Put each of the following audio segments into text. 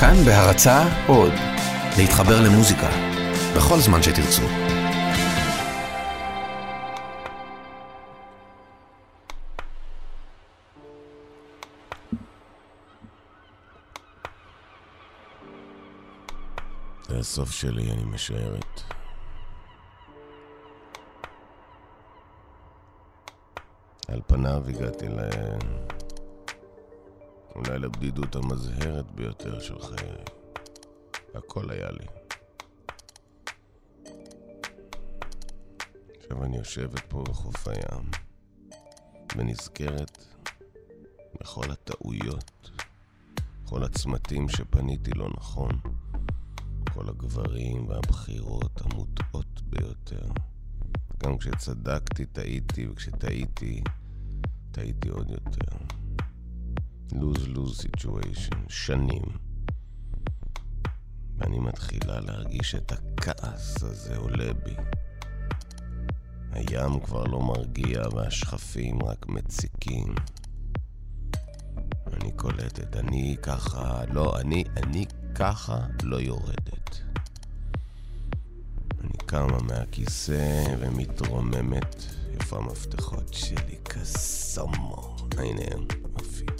כאן בהרצה עוד, להתחבר למוזיקה, בכל זמן שתרצו. זה הסוף שלי, אני משערת. על פניו הגעתי ל... אולי לבדידות המזהרת ביותר של חיי. הכל היה לי. עכשיו אני יושבת פה בחוף הים, ונזכרת בכל הטעויות, כל הצמתים שפניתי לא נכון, כל הגברים והבחירות המוטעות ביותר. גם כשצדקתי טעיתי, וכשטעיתי, טעיתי עוד יותר. Lose-lose situation, שנים. ואני מתחילה להרגיש את הכעס הזה עולה בי. הים כבר לא מרגיע והשכפים רק מציקים. אני קולטת, אני ככה, לא, אני, אני ככה לא יורדת. אני קמה מהכיסא ומתרוממת. איפה המפתחות שלי? קסומו. הנה הם, יופי.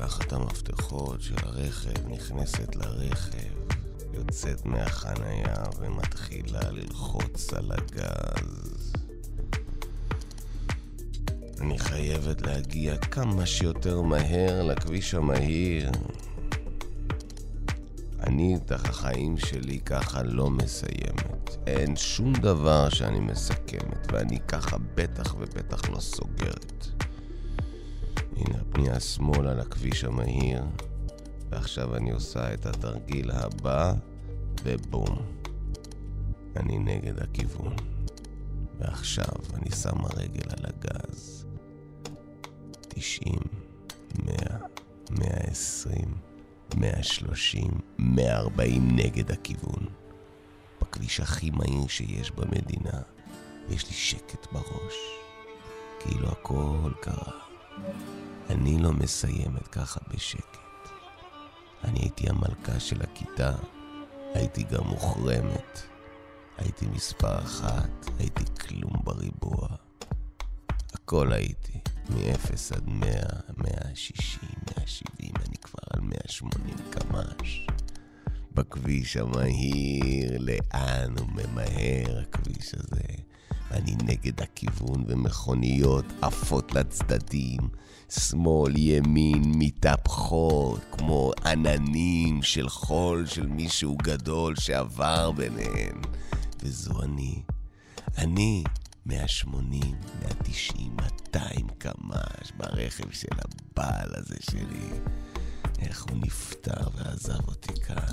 לוקחת את המפתחות של הרכב, נכנסת לרכב, יוצאת מהחנייה ומתחילה ללחוץ על הגז. אני חייבת להגיע כמה שיותר מהר לכביש המהיר. אני את החיים שלי ככה לא מסיימת. אין שום דבר שאני מסכמת, ואני ככה בטח ובטח לא סוגרת. הנה הפנייה שמאלה לכביש המהיר, ועכשיו אני עושה את התרגיל הבא, ובום. אני נגד הכיוון. ועכשיו אני שם הרגל על הגז. 90, 100, 120, 130, 140 נגד הכיוון. בכביש הכי מהיר שיש במדינה, יש לי שקט בראש. כאילו הכל קרה. אני לא מסיימת ככה בשקט. אני הייתי המלכה של הכיתה, הייתי גם מוחרמת. הייתי מספר אחת, הייתי כלום בריבוע. הכל הייתי, מ-0 עד 100, 160, 170, אני כבר על 180 קמ"ש. בכביש המהיר, לאן הוא ממהר הכביש הזה? אני נגד הכיוון ומכוניות עפות לצדדים, שמאל, ימין, מתהפכות, כמו עננים של חול של מישהו גדול שעבר ביניהן. וזו אני. אני 180, 190, 200 קמ"ש ברכב של הבעל הזה שלי. איך הוא נפטר ועזב אותי כאן.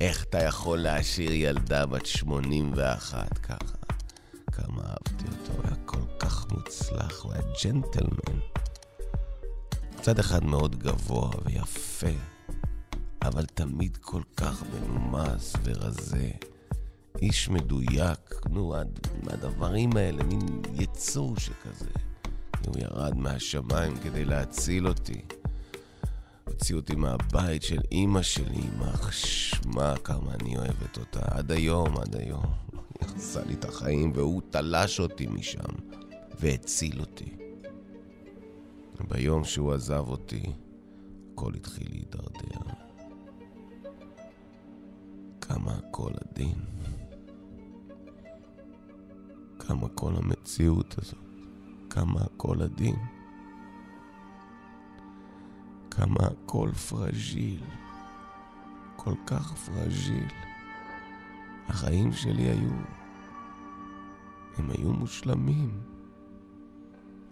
איך אתה יכול להשאיר ילדה בת 81 ככה? כמה אהבתי אותו, הוא היה כל כך מוצלח, הוא היה ג'נטלמן. מצד אחד מאוד גבוה ויפה, אבל תמיד כל כך מנומס ורזה. איש מדויק, נו, הדברים האלה, מין יצור שכזה. הוא ירד מהשמיים כדי להציל אותי. הוציא אותי מהבית של אימא שלי, יימח שמה כמה אני אוהבת אותה. עד היום, עד היום. הרסה לי את החיים, והוא תלש אותי משם, והציל אותי. ביום שהוא עזב אותי, הכל התחיל להידרדר. כמה הכל עדין. כמה כל המציאות הזאת, כמה הכל עדין. כמה הכל פרג'יל, כל כך פרג'יל. החיים שלי היו, הם היו מושלמים.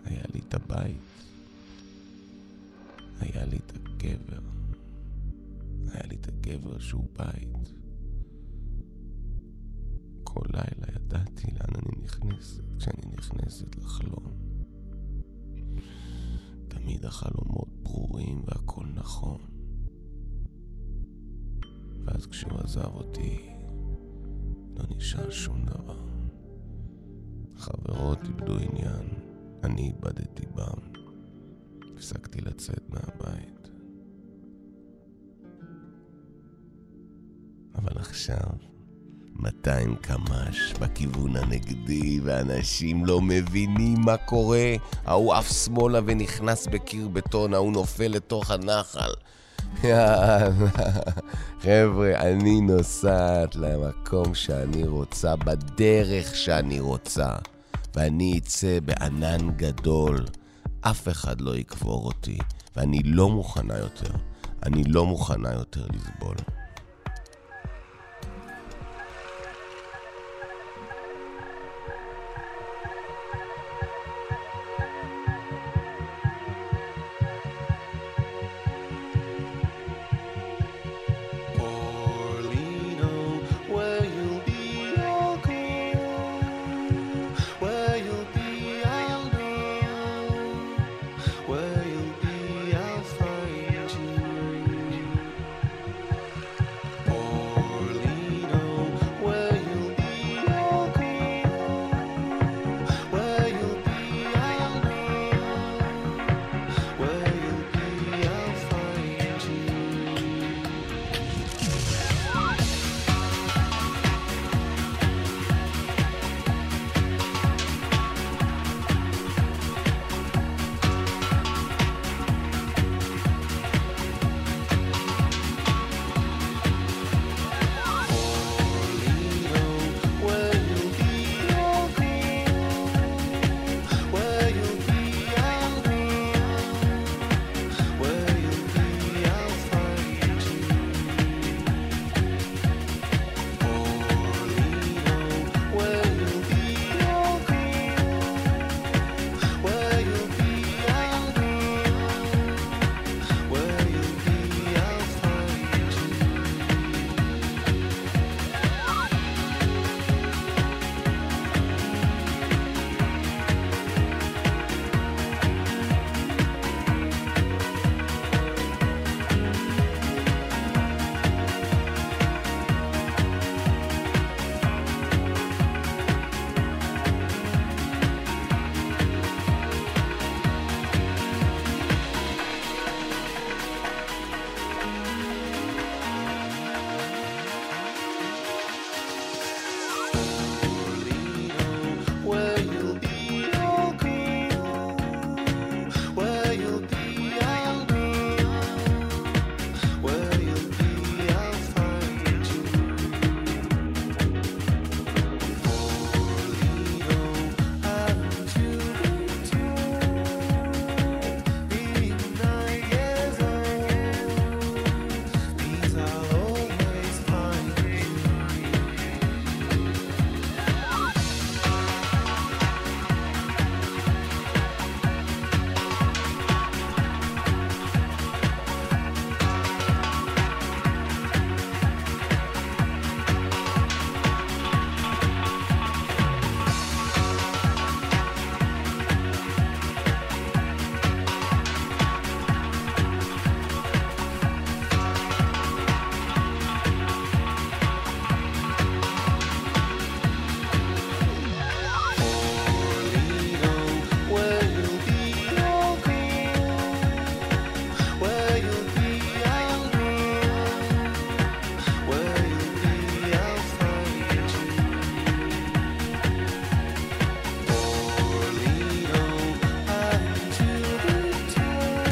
היה לי את הבית, היה לי את הגבר, היה לי את הגבר שהוא בית. כל לילה ידעתי לאן אני נכנסת כשאני נכנסת לחלום. תמיד החלומות ברורים והכל נכון. ואז כשהוא עזב אותי, לא נשאר שום דבר. חברות איבדו עניין, אני איבדתי בם. הפסקתי לצאת מהבית. עכשיו 200 קמ"ש בכיוון הנגדי, ואנשים לא מבינים מה קורה. ההוא עף שמאלה ונכנס בקיר בטון, ההוא נופל לתוך הנחל. יאללה, חבר'ה, אני נוסעת למקום שאני רוצה, בדרך שאני רוצה, ואני אצא בענן גדול. אף אחד לא יקבור אותי, ואני לא מוכנה יותר. אני לא מוכנה יותר לסבול.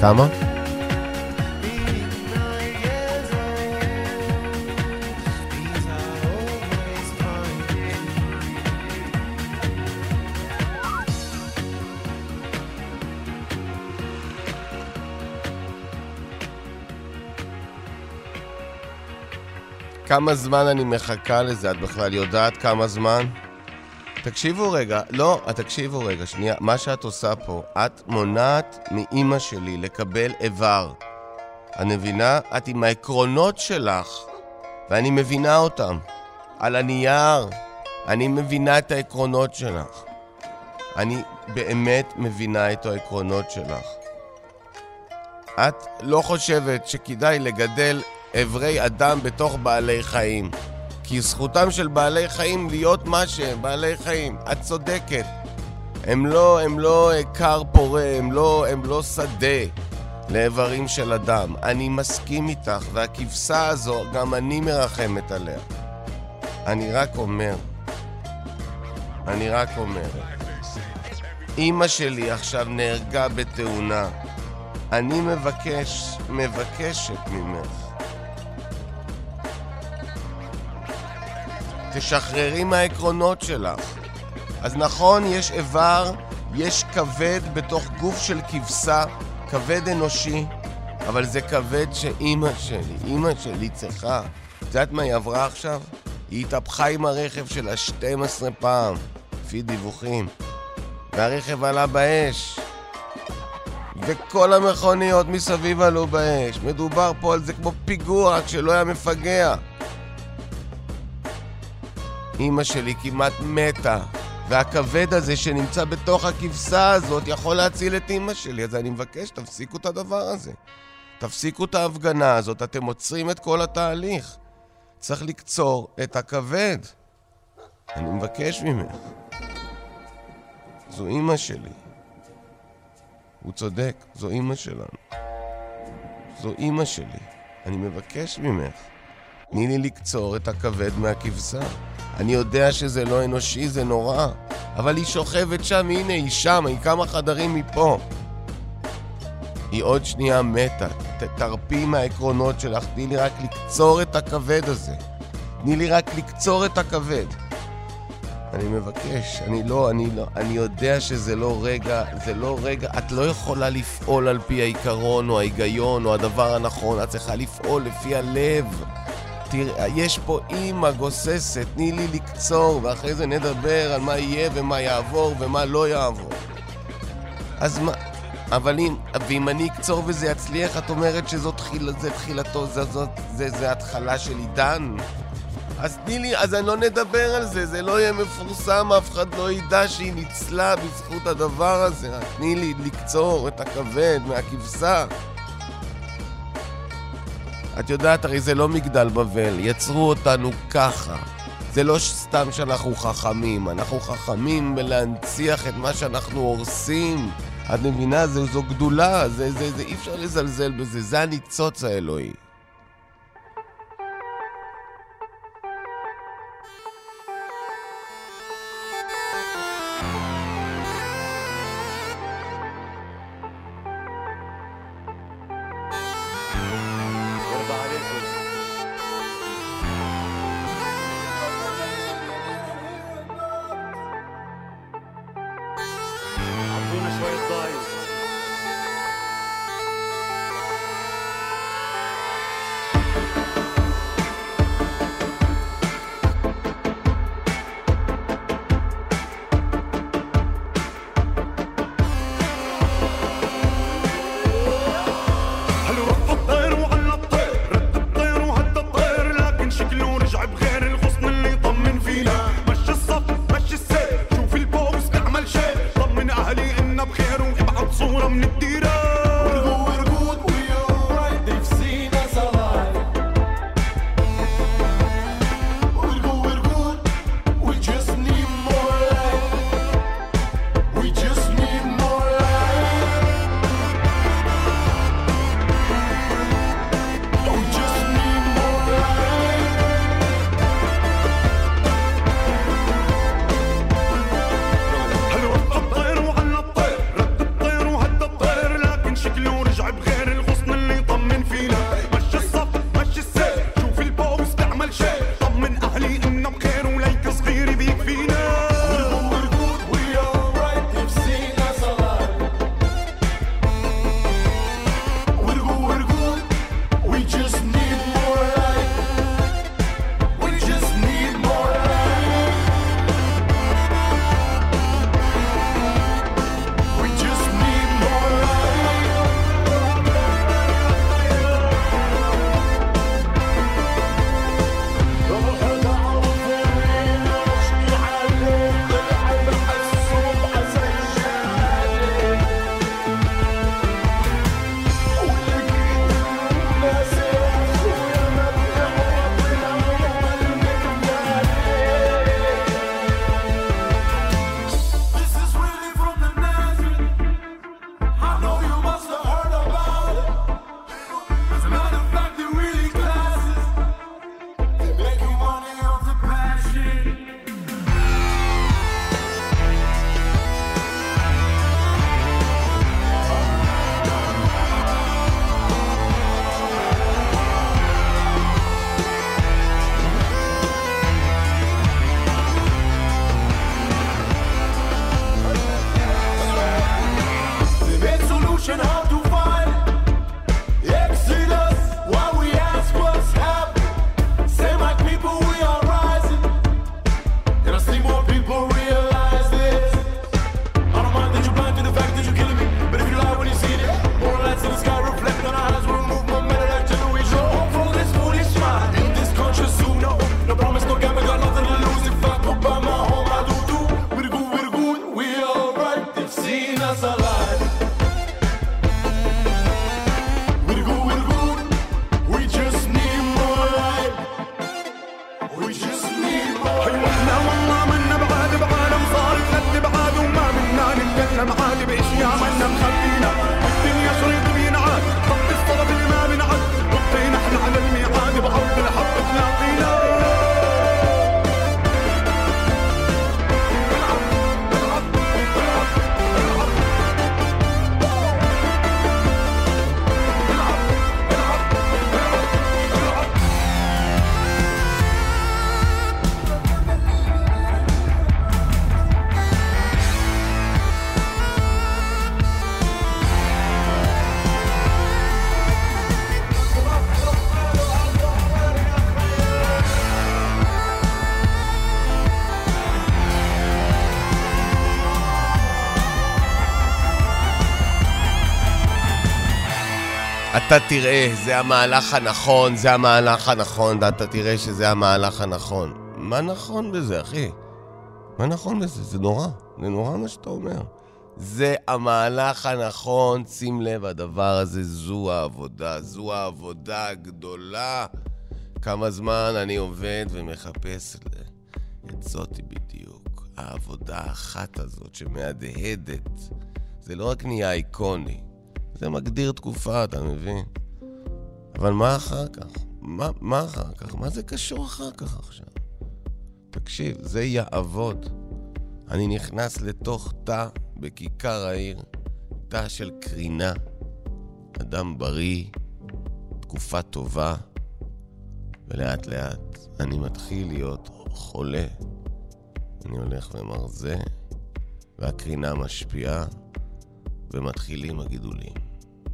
כמה? כמה זמן אני מחכה לזה? את בכלל יודעת כמה זמן? תקשיבו רגע, לא, תקשיבו רגע, שנייה. מה שאת עושה פה, את מונעת מאימא שלי לקבל איבר. את מבינה? את עם העקרונות שלך, ואני מבינה אותם. על הנייר, אני מבינה את העקרונות שלך. אני באמת מבינה את העקרונות שלך. את לא חושבת שכדאי לגדל אברי אדם בתוך בעלי חיים. כי זכותם של בעלי חיים להיות מה שהם, בעלי חיים. את צודקת. הם לא, הם לא כר פורה, הם לא, הם לא שדה לאיברים של אדם. אני מסכים איתך, והכבשה הזו, גם אני מרחמת עליה. אני רק אומר, אני רק אומר, אימא שלי עכשיו נהרגה בתאונה. אני מבקש, מבקשת ממך. תשחררי מהעקרונות שלך. אז נכון, יש איבר, יש כבד בתוך גוף של כבשה, כבד אנושי, אבל זה כבד שאימא שלי, אימא שלי צריכה. את יודעת מה היא עברה עכשיו? היא התהפכה עם הרכב שלה 12 פעם, לפי דיווחים. והרכב עלה באש. וכל המכוניות מסביב עלו באש. מדובר פה על זה כמו פיגוע, רק שלא היה מפגע. אימא שלי כמעט מתה, והכבד הזה שנמצא בתוך הכבשה הזאת יכול להציל את אימא שלי, אז אני מבקש, תפסיקו את הדבר הזה. תפסיקו את ההפגנה הזאת, אתם עוצרים את כל התהליך. צריך לקצור את הכבד. אני מבקש ממך. זו אימא שלי. הוא צודק, זו אימא שלנו. זו אימא שלי. אני מבקש ממך. תני לי לקצור את הכבד מהכבשה. אני יודע שזה לא אנושי, זה נורא. אבל היא שוכבת שם, הנה, היא שם, היא כמה חדרים מפה. היא עוד שנייה מתה. תרפי מהעקרונות שלך, תני לי רק לקצור את הכבד הזה. תני לי רק לקצור את הכבד. אני מבקש, אני לא, אני לא, אני יודע שזה לא רגע, זה לא רגע, את לא יכולה לפעול על פי העיקרון או ההיגיון או הדבר הנכון, את צריכה לפעול לפי הלב. תראה, יש פה אימא גוססת, תני לי לקצור, ואחרי זה נדבר על מה יהיה ומה יעבור ומה לא יעבור. אז מה, אבל אם, ואם אני אקצור וזה יצליח, את אומרת שזאת תחיל, זה תחילתו, זה, זאת, זה, זה התחלה של עידן? אז תני לי, אז אני לא נדבר על זה, זה לא יהיה מפורסם, אף אחד לא ידע שהיא ניצלה בזכות הדבר הזה. תני לי לקצור את הכבד מהכבשה. את יודעת, הרי זה לא מגדל בבל, יצרו אותנו ככה. זה לא סתם שאנחנו חכמים, אנחנו חכמים בלהנציח את מה שאנחנו הורסים. את מבינה? זו, זו גדולה, זה, זה, זה, אי אפשר לזלזל בזה, זה הניצוץ האלוהי. אתה תראה, זה המהלך הנכון, זה המהלך הנכון, ואתה תראה שזה המהלך הנכון. מה נכון בזה, אחי? מה נכון בזה? זה נורא, זה נורא מה שאתה אומר. זה המהלך הנכון, שים לב, הדבר הזה, זו העבודה, זו העבודה הגדולה. כמה זמן אני עובד ומחפש את זאתי בדיוק. העבודה האחת הזאת שמהדהדת. זה לא רק נהיה איקוני, זה מגדיר תקופה, אתה מבין? אבל מה אחר כך? מה, מה אחר כך? מה זה קשור אחר כך עכשיו? תקשיב, זה יעבוד. אני נכנס לתוך תא בכיכר העיר, תא של קרינה, אדם בריא, תקופה טובה, ולאט לאט אני מתחיל להיות חולה. אני הולך ומרזה, והקרינה משפיעה, ומתחילים הגידולים.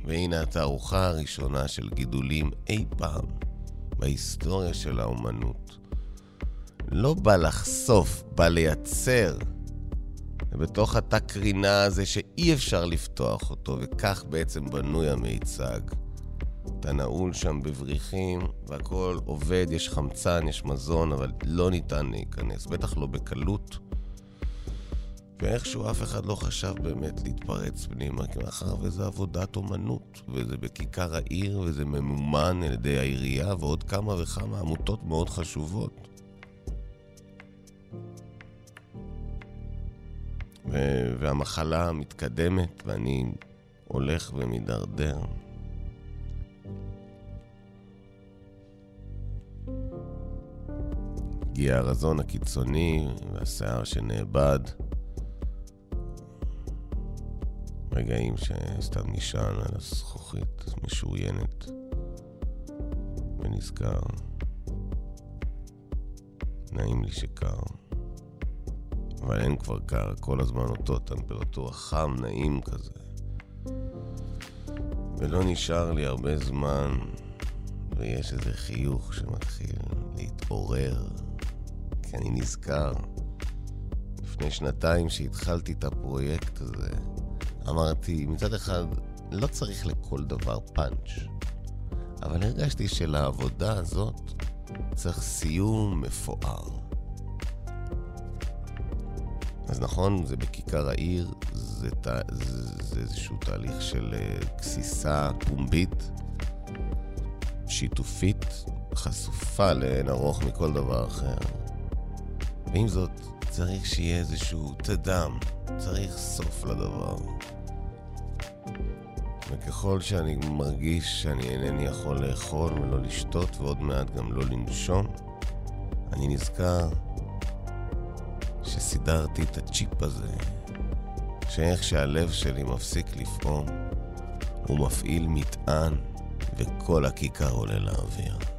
והנה התערוכה הראשונה של גידולים אי פעם בהיסטוריה של האומנות. לא בא לחשוף, בא לייצר. ובתוך התא קרינה הזה שאי אפשר לפתוח אותו, וכך בעצם בנוי המיצג. אתה נעול שם בבריחים, והכל עובד, יש חמצן, יש מזון, אבל לא ניתן להיכנס, בטח לא בקלות. ואיכשהו אף אחד לא חשב באמת להתפרץ פנימה, כי מאחר וזה עבודת אומנות, וזה בכיכר העיר, וזה ממומן על ידי העירייה, ועוד כמה וכמה עמותות מאוד חשובות. ו- והמחלה מתקדמת, ואני הולך ומידרדר. הגיע הרזון הקיצוני והשיער שנאבד. רגעים שסתם נשען על הזכוכית משוריינת ונזכר. נעים לי שקר. אבל אין כבר קר, כל הזמן אותו טמפרטורה חם, נעים כזה. ולא נשאר לי הרבה זמן, ויש איזה חיוך שמתחיל להתעורר, כי אני נזכר. לפני שנתיים שהתחלתי את הפרויקט הזה, אמרתי, מצד אחד, לא צריך לכל דבר פאנץ', אבל הרגשתי שלעבודה הזאת צריך סיום מפואר. אז נכון, זה בכיכר העיר, זה, זה, זה איזשהו תהליך של uh, גסיסה פומבית, שיתופית, חשופה לאין ארוך מכל דבר אחר. ועם זאת, צריך שיהיה איזשהו תדם, צריך סוף לדבר. וככל שאני מרגיש שאני אינני יכול לאכול ולא לשתות ועוד מעט גם לא לנשום, אני נזכר שסידרתי את הצ'יפ הזה, שאיך שהלב שלי מפסיק לפעום, הוא מפעיל מטען וכל הכיכר עולה לאוויר.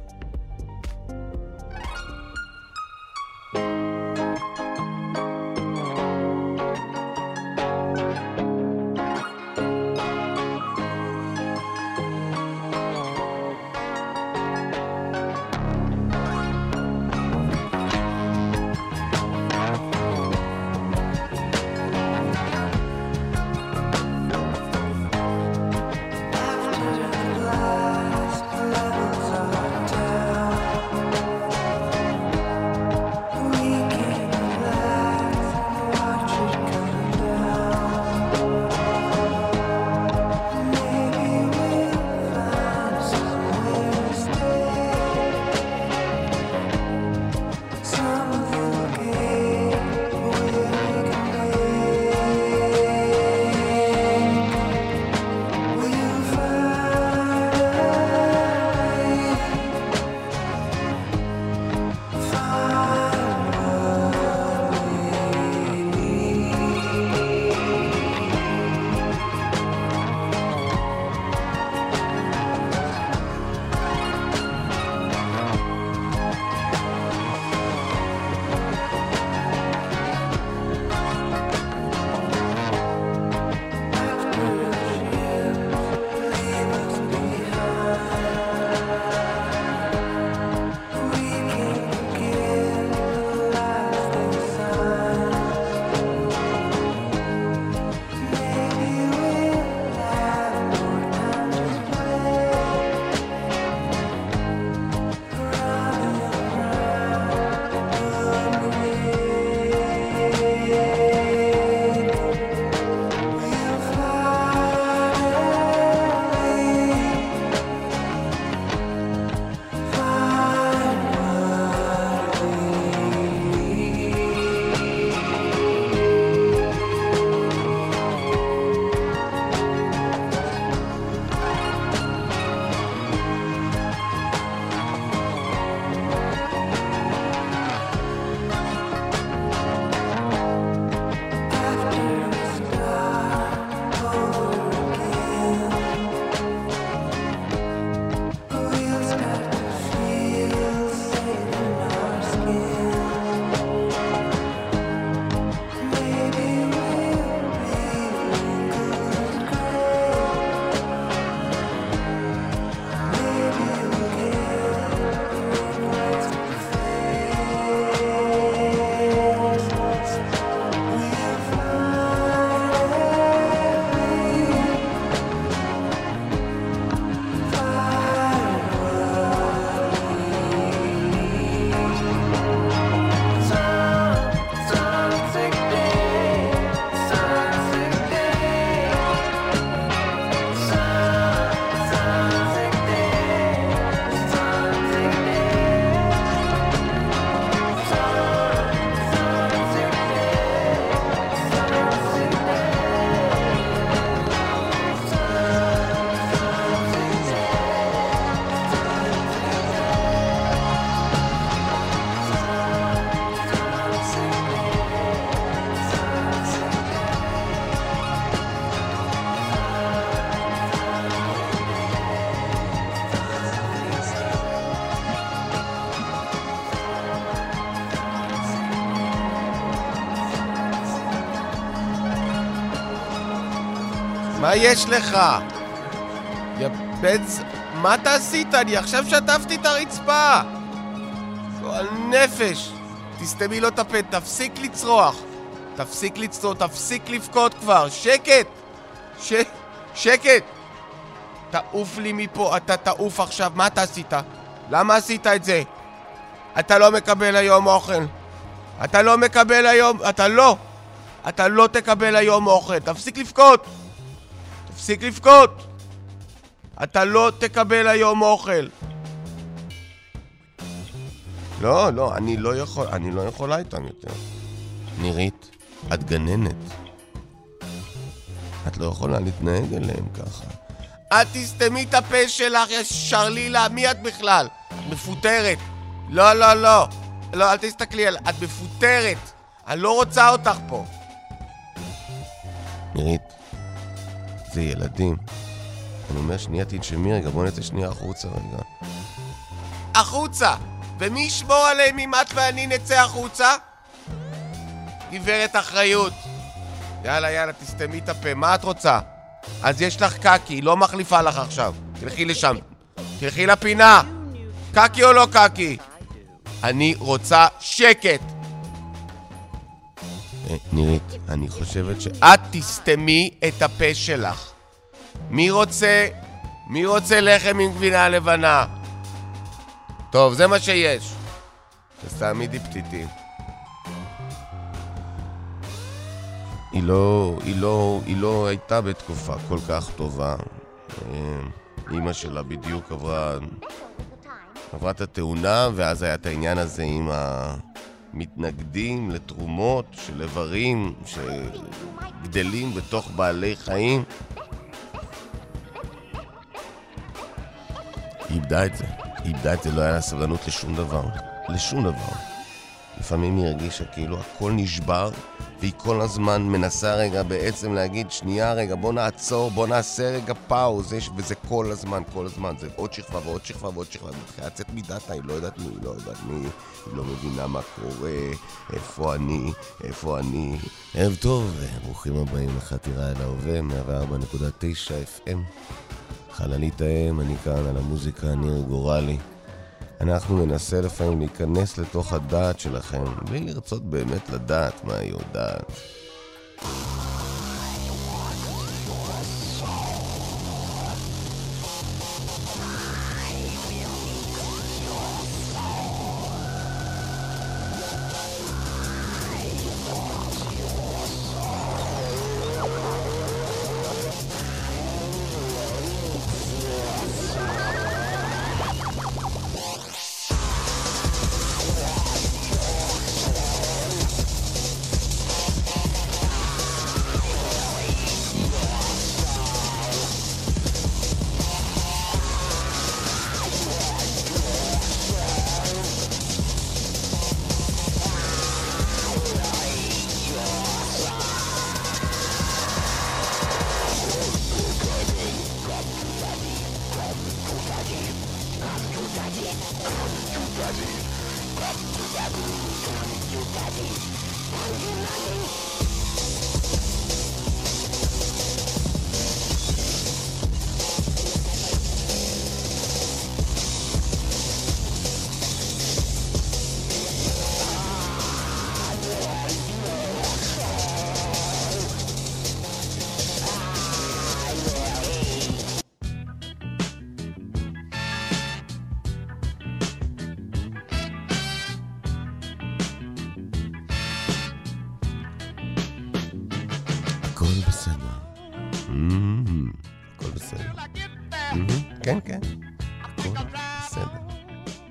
מה יש לך? יא בן ז... מה אתה עשית? אני עכשיו שטפתי את הרצפה! גועל נפש! תסתמי לו את הפה, תפסיק לצרוח! תפסיק לצרוח, תפסיק לבכות כבר! שקט! ש... שקט! תעוף לי מפה, אתה תעוף עכשיו, מה אתה עשית? למה עשית את זה? אתה לא מקבל היום אוכל. אתה לא מקבל היום, אתה לא! אתה לא תקבל היום אוכל, תפסיק לבכות! תפסיק לבכות! אתה לא תקבל היום אוכל. לא, לא, אני לא יכול, אני לא יכולה איתם יותר. נירית, את גננת. את לא יכולה להתנהג אליהם ככה. את תסתמי את הפה שלך, יא שרלילה, מי את בכלל? מפוטרת. לא, לא, לא. לא, אל תסתכלי על... את מפוטרת. אני לא רוצה אותך פה. נירית, זה ילדים. אני אומר, שנייה תנשמי רגע, בוא נצא שנייה החוצה רגע. החוצה! ומי ישמור עליהם אם את ואני נצא החוצה? גברת אחריות. יאללה, יאללה, תסתמי את הפה, מה את רוצה? אז יש לך קקי, היא לא מחליפה לך עכשיו. תלכי לשם. תלכי לפינה. קקי או לא קקי? אני רוצה שקט. אה, נירית, אני חושבת שאת תסתמי את הפה שלך. מי רוצה... מי רוצה לחם עם גבינה לבנה? טוב, זה מה שיש. אז תעמידי פתיתים. היא לא, היא לא, היא לא הייתה בתקופה כל כך טובה. אה, אימא שלה בדיוק עברה, עברה את התאונה, ואז היה את העניין הזה עם המתנגדים לתרומות של איברים שגדלים בתוך בעלי חיים. היא איבדה את זה. היא איבדה את זה, לא היה לה סבלנות לשום דבר. לשום דבר. לפעמים היא הרגישה כאילו הכל נשבר, והיא כל הזמן מנסה רגע בעצם להגיד, שנייה רגע, בוא נעצור, בוא נעשה רגע פאוז, וזה כל הזמן, כל הזמן, זה עוד שכבה ועוד שכבה ועוד שכבה, היא מתחילה לצאת מדאטה, היא לא יודעת מי, היא לא יודעת מי, היא לא מבינה מה קורה, איפה אני, איפה אני. ערב טוב, ברוכים הבאים לחתירה אל ההווה, 104.9 FM. חללית האם, אני כאן על המוזיקה, ניר גורלי. אנחנו ננסה לפעמים להיכנס לתוך הדעת שלכם, בלי לרצות באמת לדעת מה היא יודעת.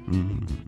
嗯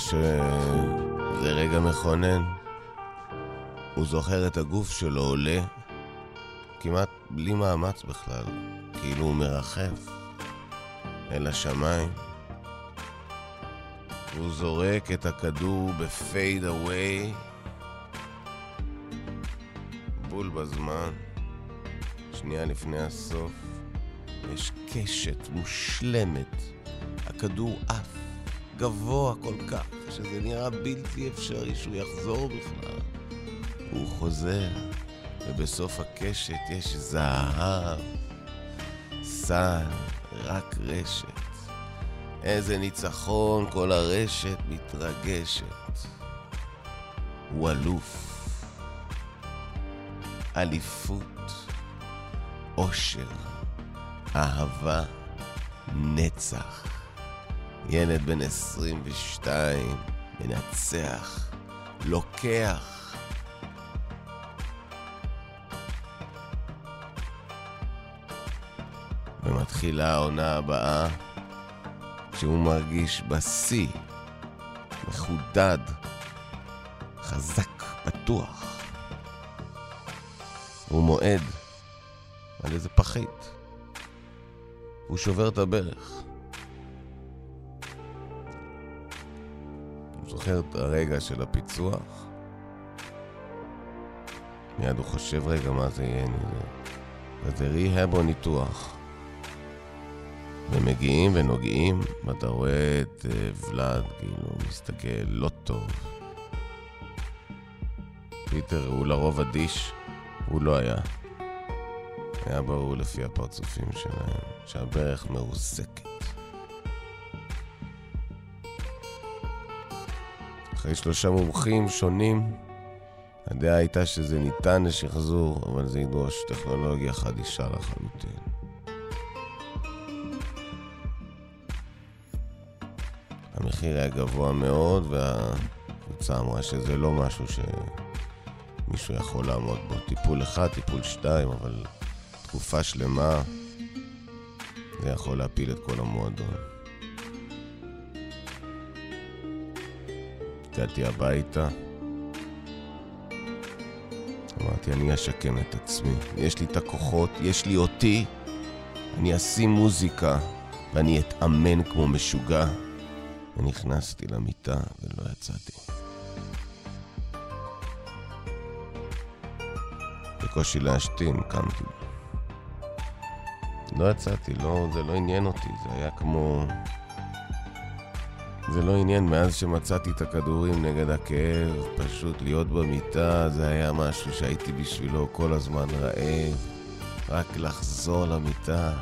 ש... זה רגע מכונן. הוא זוכר את הגוף שלו עולה, כמעט בלי מאמץ בכלל, כאילו הוא מרחף אל השמיים. הוא זורק את הכדור בפייד אווי, בול בזמן, שנייה לפני הסוף. יש קשת מושלמת, הכדור עף. גבוה כל כך, שזה נראה בלתי אפשרי שהוא יחזור בכלל. הוא חוזר, ובסוף הקשת יש זהב, סל, רק רשת. איזה ניצחון, כל הרשת מתרגשת. הוא אלוף. אליפות, אושר, אהבה, נצח. ילד בן 22, מנצח, לוקח. ומתחילה העונה הבאה, שהוא מרגיש בשיא, מחודד, חזק, בטוח. הוא מועד על איזה פחית. הוא שובר את הברך. זוכר את הרגע של הפיצוח. מיד הוא חושב, רגע, מה זה יהיה? אני זה... זה ריהאב או ניתוח. ומגיעים ונוגעים, ואתה רואה את אה, ולאד, כאילו, מסתכל לא טוב. פיטר הוא לרוב אדיש, הוא לא היה. היה ברור לפי הפרצופים שלהם, שהברך מרוסקת. אחרי שלושה מומחים שונים, הדעה הייתה שזה ניתן לשחזור, אבל זה ידרוש טכנולוגיה חדישה לחלוטין. המחיר היה גבוה מאוד, והקבוצה אמרה שזה לא משהו שמישהו יכול לעמוד בו. טיפול אחד, טיפול שתיים, אבל תקופה שלמה זה יכול להפיל את כל המועדון. הגעתי הביתה, אמרתי, אני אשקם את עצמי. יש לי את הכוחות, יש לי אותי, אני אשים מוזיקה ואני אתאמן כמו משוגע. ונכנסתי למיטה ולא יצאתי. בקושי להשתין, קמתי. לא יצאתי, לא, זה לא עניין אותי, זה היה כמו... זה לא עניין, מאז שמצאתי את הכדורים נגד הכאב, פשוט להיות במיטה, זה היה משהו שהייתי בשבילו כל הזמן רעב. רק לחזור למיטה,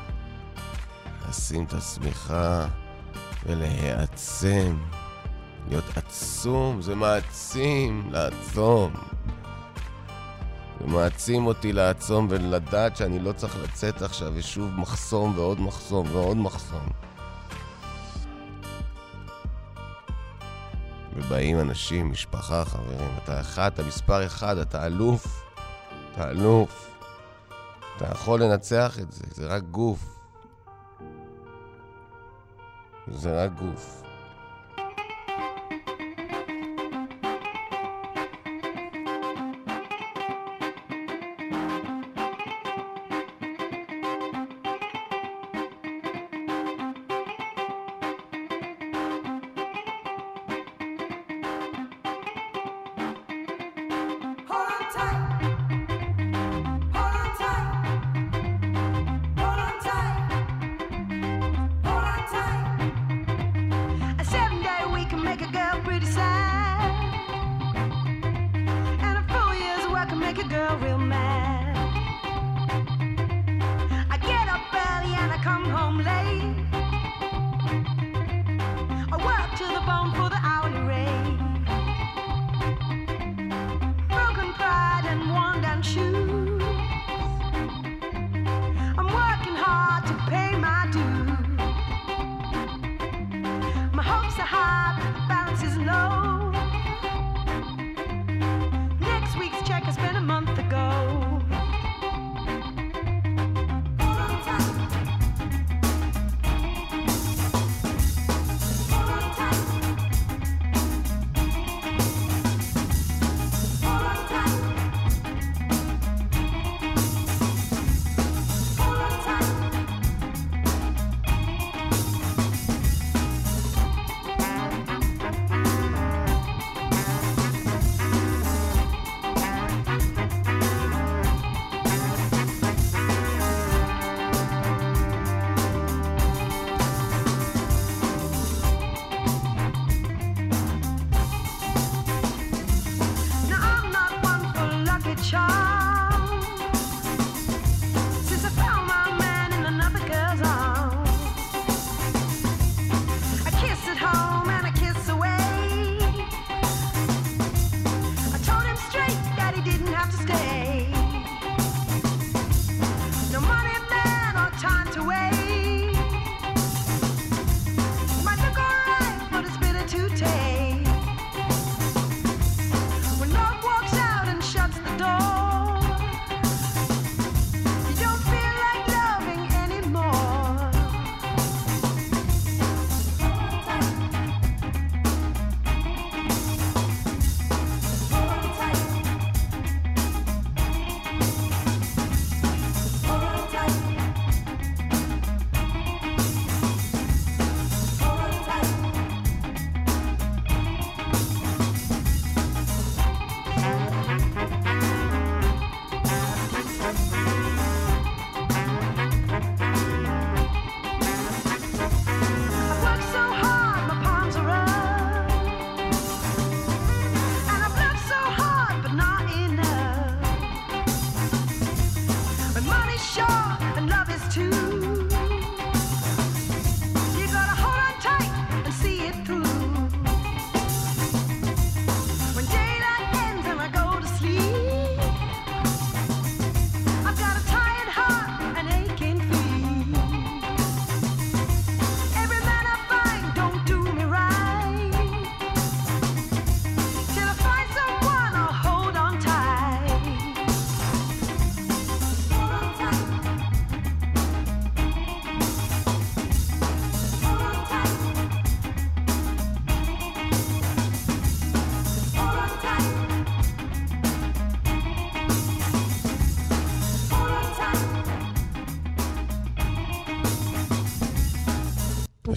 לשים את השמיכה ולהיעצם. להיות עצום, זה מעצים לעצום. זה מעצים אותי לעצום ולדעת שאני לא צריך לצאת עכשיו ושוב מחסום ועוד מחסום ועוד מחסום. ובאים אנשים, משפחה, חברים, אתה אחד, אתה מספר אחד, אתה אלוף, אתה אלוף. אתה יכול לנצח את זה, זה רק גוף. זה רק גוף.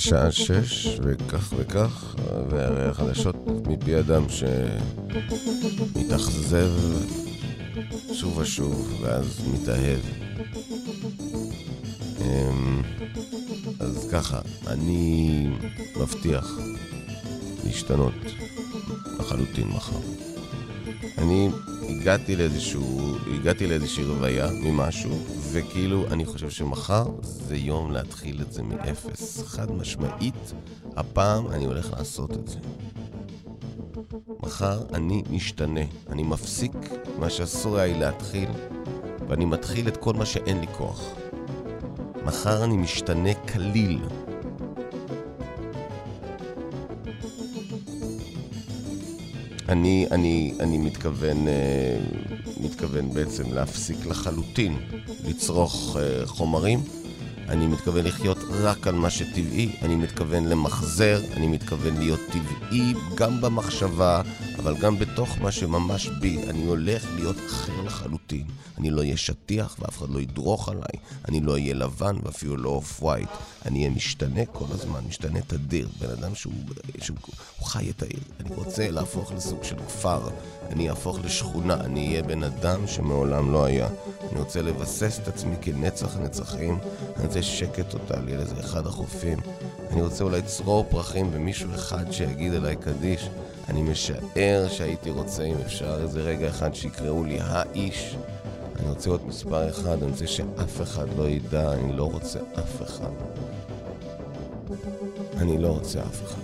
השעה שש, וכך וכך, והרי החדשות מפי אדם שמתאכזב שוב ושוב, ואז מתאהב. אמ, אז ככה, אני מבטיח להשתנות לחלוטין מחר. אני הגעתי לאיזשהו, הגעתי לאיזושהי רוויה ממשהו, וכאילו, אני חושב שמחר זה יום להתחיל את זה מאפס. חד משמעית, הפעם אני הולך לעשות את זה. מחר אני משתנה, אני מפסיק מה שאסור היה לי להתחיל, ואני מתחיל את כל מה שאין לי כוח. מחר אני משתנה כליל. אני, אני, אני מתכוון, אה, מתכוון בעצם להפסיק לחלוטין לצרוך אה, חומרים. אני מתכוון לחיות רק על מה שטבעי, אני מתכוון למחזר, אני מתכוון להיות טבעי גם במחשבה, אבל גם בתוך מה שממש בי, אני הולך להיות אחר לחלוטין. אני לא אהיה שטיח ואף אחד לא ידרוך עליי. אני לא אהיה לבן ואפילו לא אוף ווייט. אני אהיה משתנה כל הזמן, משתנה תדיר. בן אדם שהוא, שהוא חי את העיר. אני רוצה להפוך לסוג של כפר. אני אהפוך לשכונה. אני אהיה בן אדם שמעולם לא היה. אני רוצה לבסס את עצמי כנצח נצחים. אני רוצה שקט טוטאלי על איזה אחד החופים. אני רוצה אולי צרור פרחים ומישהו אחד שיגיד עליי קדיש. אני משער שהייתי רוצה, אם אפשר, איזה רגע אחד שיקראו לי האיש. אני רוצה להיות מספר אחד, אני רוצה שאף אחד לא ידע, אני לא רוצה אף אחד. אני לא רוצה אף אחד.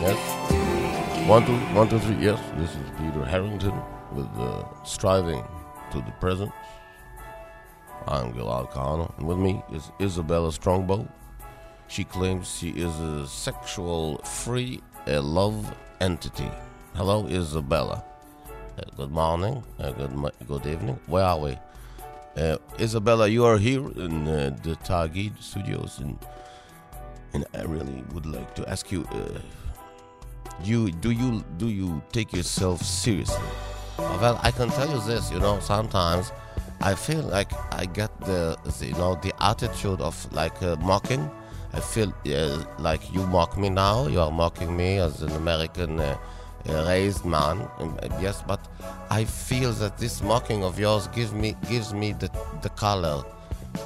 Yes. One, two, one, two, three. Yes, this is Peter Harrington with uh, Striving to the Present. I'm Gilad Kahana. And with me is Isabella Strongbow. She claims she is a sexual free a love entity. Hello, Isabella. Uh, good morning. Uh, good, good evening. Where are we? Uh, Isabella, you are here in uh, the Tagid studios, and and I really would like to ask you: uh, you do you do you take yourself seriously? Well, I can tell you this. You know, sometimes I feel like I get the, the you know the attitude of like uh, mocking. I feel uh, like you mock me now. You are mocking me as an American. Uh, uh, raised man, um, uh, yes, but I feel that this mocking of yours gives me gives me the the color,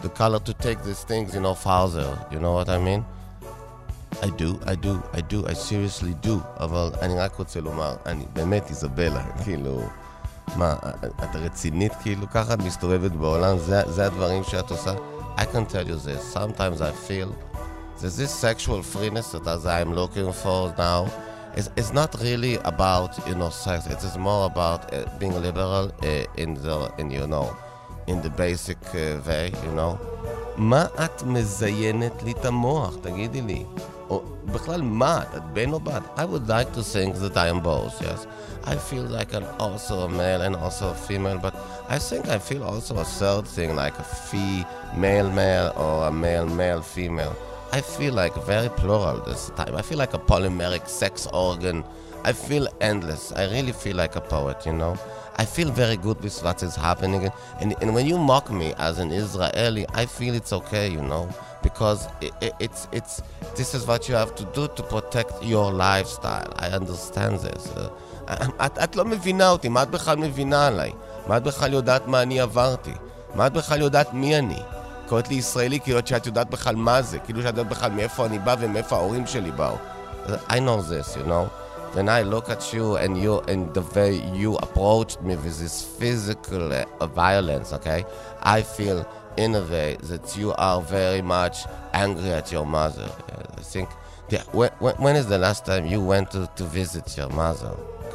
the color to take these things, you know, further. You know what I mean? I do, I do, I do, I seriously do, אבל אני רק רוצה לומר, אני באמת איזבלה, כאילו, מה, את רצינית כאילו ככה? את מסתובבת בעולם? זה, זה הדברים שאת עושה? I can tell you this, sometimes I feel that this sexual freeness that I'm looking for now is, is not really about, you know, sex, it is more about uh, being liberal uh, in the, in, you know, in the basic uh, way, you know. מה את מזיינת לי את המוח? תגידי לי. או בכלל, מה? את בן או בת? I would like to think that I am both, yes. I feel like I'm also a male and also a female, but I think I feel also a third thing, like a female male or a male male female. I feel like very plural this time. I feel like a polymeric sex organ. I feel endless. I really feel like a poet, you know. I feel very good with what is happening. And, and when you mock me as an Israeli, I feel it's okay, you know, because it, it, it's, it's, this is what you have to do to protect your lifestyle. I understand this. Uh, את, את לא מבינה אותי, מה את בכלל מבינה עליי? מה את בכלל יודעת מה אני עברתי? מה את בכלל יודעת מי אני? קוראת לי ישראלי כאילו שאת יודעת בכלל מה זה, כאילו שאת יודעת בכלל מאיפה אני בא ומאיפה ההורים שלי באו. I know this, you know. When I look at you and you and the way you approached me with this physical uh, violence, okay, I feel in a way that you are very much angry at your mother. I think. Yeah, when, when, is the last time you went to, to visit your mother?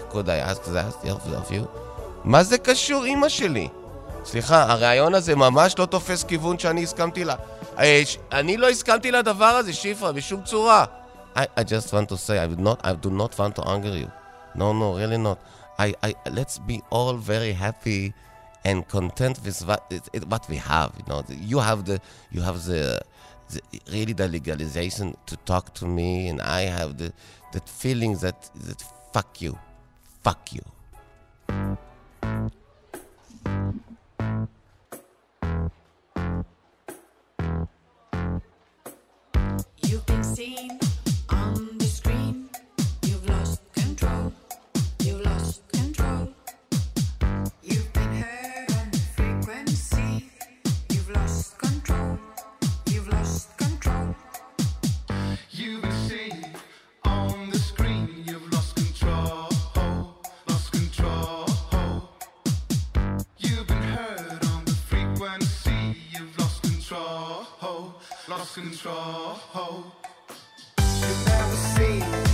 Could I ask that of you? מה זה קשור, אימא שלי? סליחה, הרעיון הזה ממש לא תופס כיוון שאני הסכמתי לה. אה, אני לא הסכמתי לדבר הזה, שיפרה, בשום צורה. I, I just want to say, I, would not, I do not want to anger you. No, no, really not. I, I, let's be all very happy and content with what, it, it- what we have. You know, you have the, you have the, the, really the legalization to talk to me, and I have the, that feeling that, that fuck you, fuck you. Lost control. You've never seen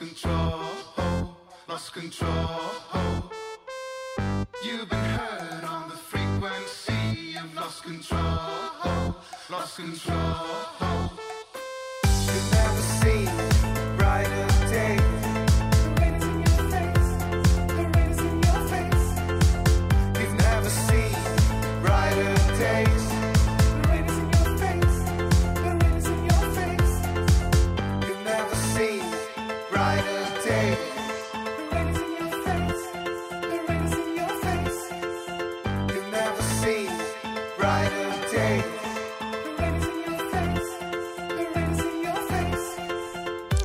lost control, lost control. You've been hurt on the frequency, you've lost control, lost control.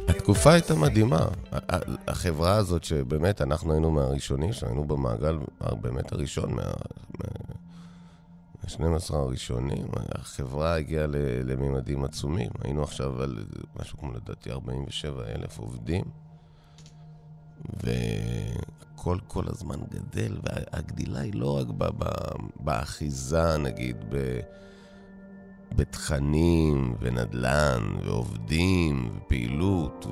התקופה הייתה מדהימה. החברה הזאת, שבאמת אנחנו היינו מהראשונים, שהיינו במעגל ה- באמת הראשון, מה... מה-12 הראשונים, החברה הגיעה לממדים עצומים. היינו עכשיו על משהו כמו לדעתי 47 אלף עובדים, והכל כל הזמן גדל, והגדילה היא לא רק באחיזה, נגיד, ב... בתכנים ונדל"ן ועובדים ופעילות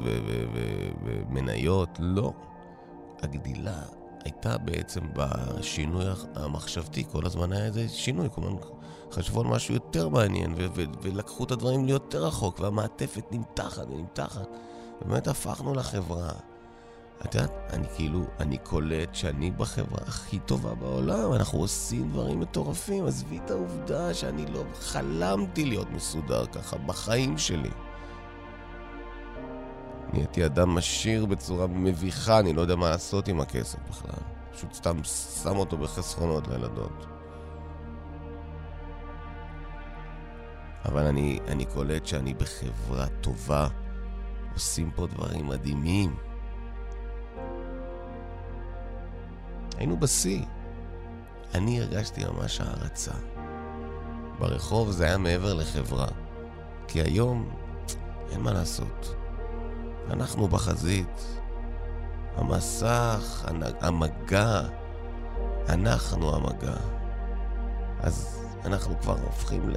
ומניות, לא. הגדילה הייתה בעצם בשינוי המחשבתי, כל הזמן היה איזה שינוי, כל הזמן חשבו על משהו יותר מעניין ולקחו את הדברים ליותר רחוק והמעטפת נמתחת ונמתחת. ובאמת הפכנו לחברה. את יודעת, אני כאילו, אני קולט שאני בחברה הכי טובה בעולם, אנחנו עושים דברים מטורפים, עזבי את העובדה שאני לא חלמתי להיות מסודר ככה בחיים שלי. נהייתי אדם עשיר בצורה מביכה, אני לא יודע מה לעשות עם הכסף בכלל. פשוט סתם שם אותו בחסכונות לילדות. אבל אני, אני קולט שאני בחברה טובה, עושים פה דברים מדהימים. היינו בשיא. אני הרגשתי ממש הערצה. ברחוב זה היה מעבר לחברה. כי היום אין מה לעשות. אנחנו בחזית. המסך, המגע, אנחנו המגע. אז אנחנו כבר הופכים ל...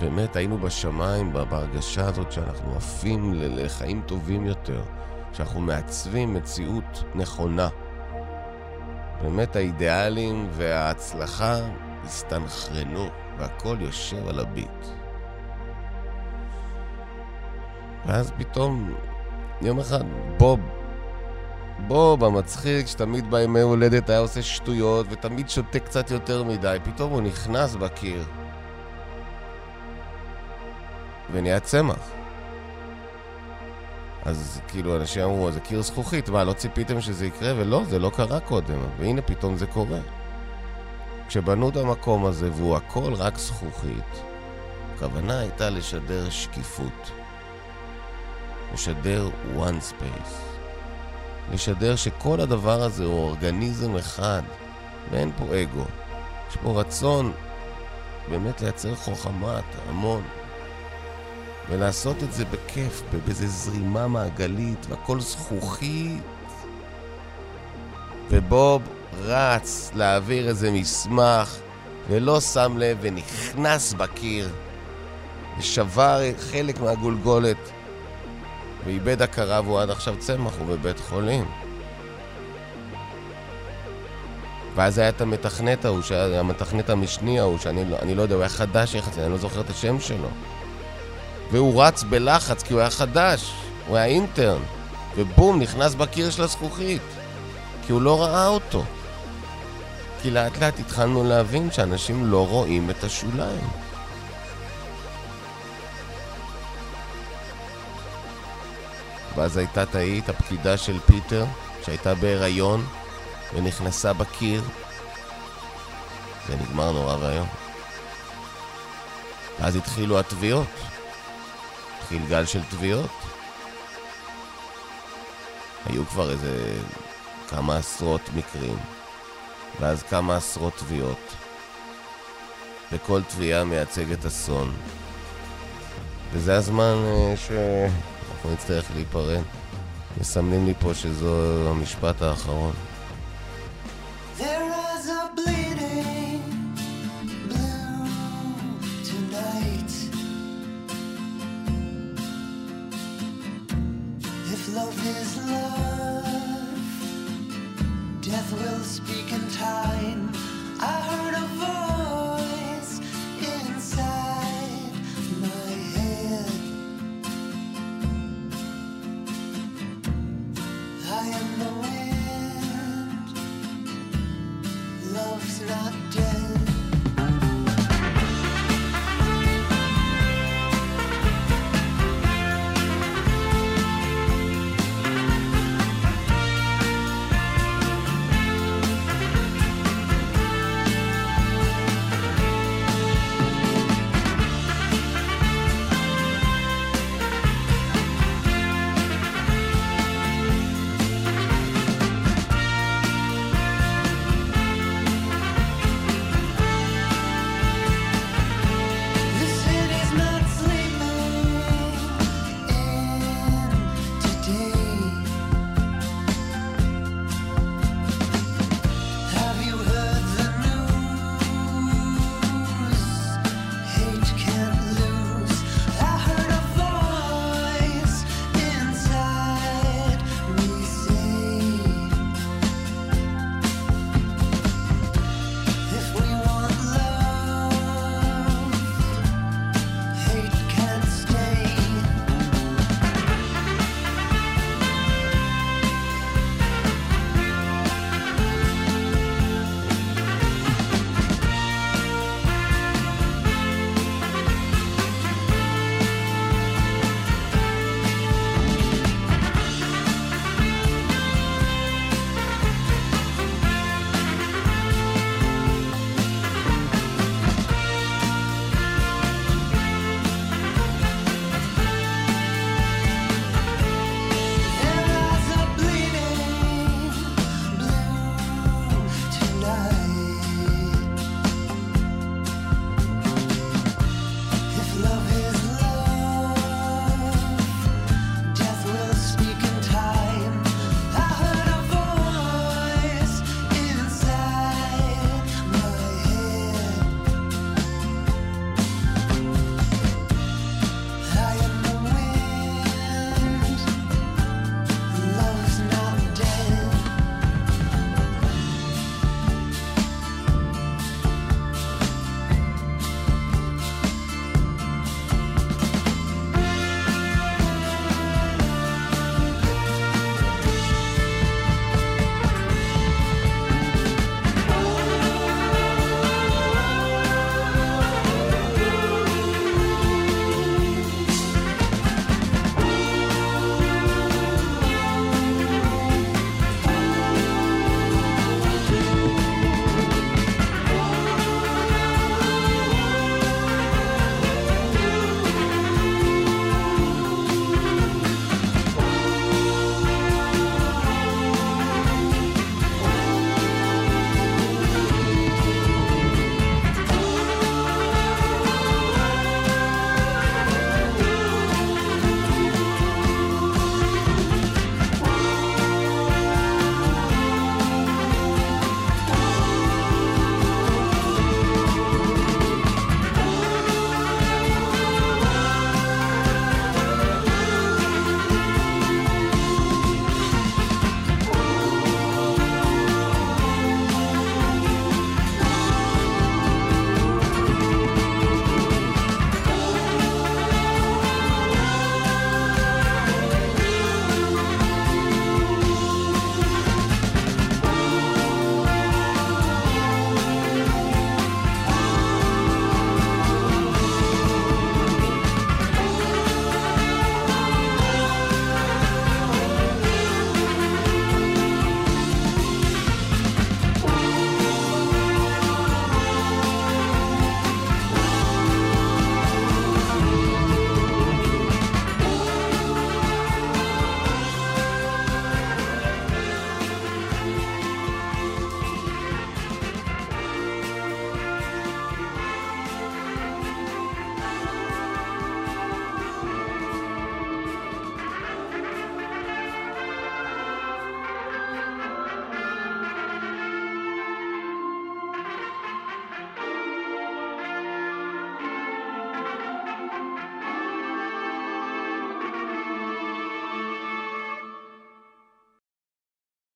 באמת היינו בשמיים בהרגשה הזאת שאנחנו עפים לחיים טובים יותר, שאנחנו מעצבים מציאות נכונה. באמת האידיאלים וההצלחה הסתנכרנו, והכל יושב על הביט. ואז פתאום, יום אחד, בוב, בוב המצחיק, שתמיד בימי הולדת היה עושה שטויות, ותמיד שותה קצת יותר מדי, פתאום הוא נכנס בקיר. ונהיה צמח. אז כאילו אנשים אמרו, זה קיר זכוכית, מה, לא ציפיתם שזה יקרה? ולא, זה לא קרה קודם, והנה פתאום זה קורה. כשבנו את המקום הזה והוא הכל רק זכוכית, הכוונה הייתה לשדר שקיפות. לשדר one space. לשדר שכל הדבר הזה הוא אורגניזם אחד, ואין פה אגו. יש פה רצון באמת לייצר חוכמת המון. ולעשות את זה בכיף, באיזה זרימה מעגלית, והכל זכוכית. ובוב רץ להעביר איזה מסמך, ולא שם לב, ונכנס בקיר, ושבר חלק מהגולגולת, ואיבד הכרה, והוא עד עכשיו צמח, הוא בבית חולים. ואז היה את המתכנת ההוא, המתכנת המשני ההוא, שאני לא, לא יודע, הוא היה חדש יחסית, אני לא זוכר את השם שלו. והוא רץ בלחץ כי הוא היה חדש, הוא היה אינטרן, ובום, נכנס בקיר של הזכוכית, כי הוא לא ראה אותו. כי לאט לאט התחלנו להבין שאנשים לא רואים את השוליים. ואז הייתה תאית, הפקידה של פיטר, שהייתה בהיריון, ונכנסה בקיר. זה נגמר נורא ואיום. ואז התחילו התביעות. התחיל גל של תביעות. היו כבר איזה כמה עשרות מקרים, ואז כמה עשרות תביעות. וכל תביעה מייצגת אסון. וזה הזמן אה, שאנחנו נצטרך להיפרד. מסמנים לי פה שזו המשפט האחרון.